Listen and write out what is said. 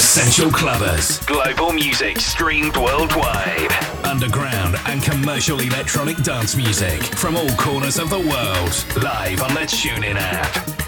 Essential Clubbers. Global music streamed worldwide. Underground and commercial electronic dance music from all corners of the world. Live on the TuneIn app.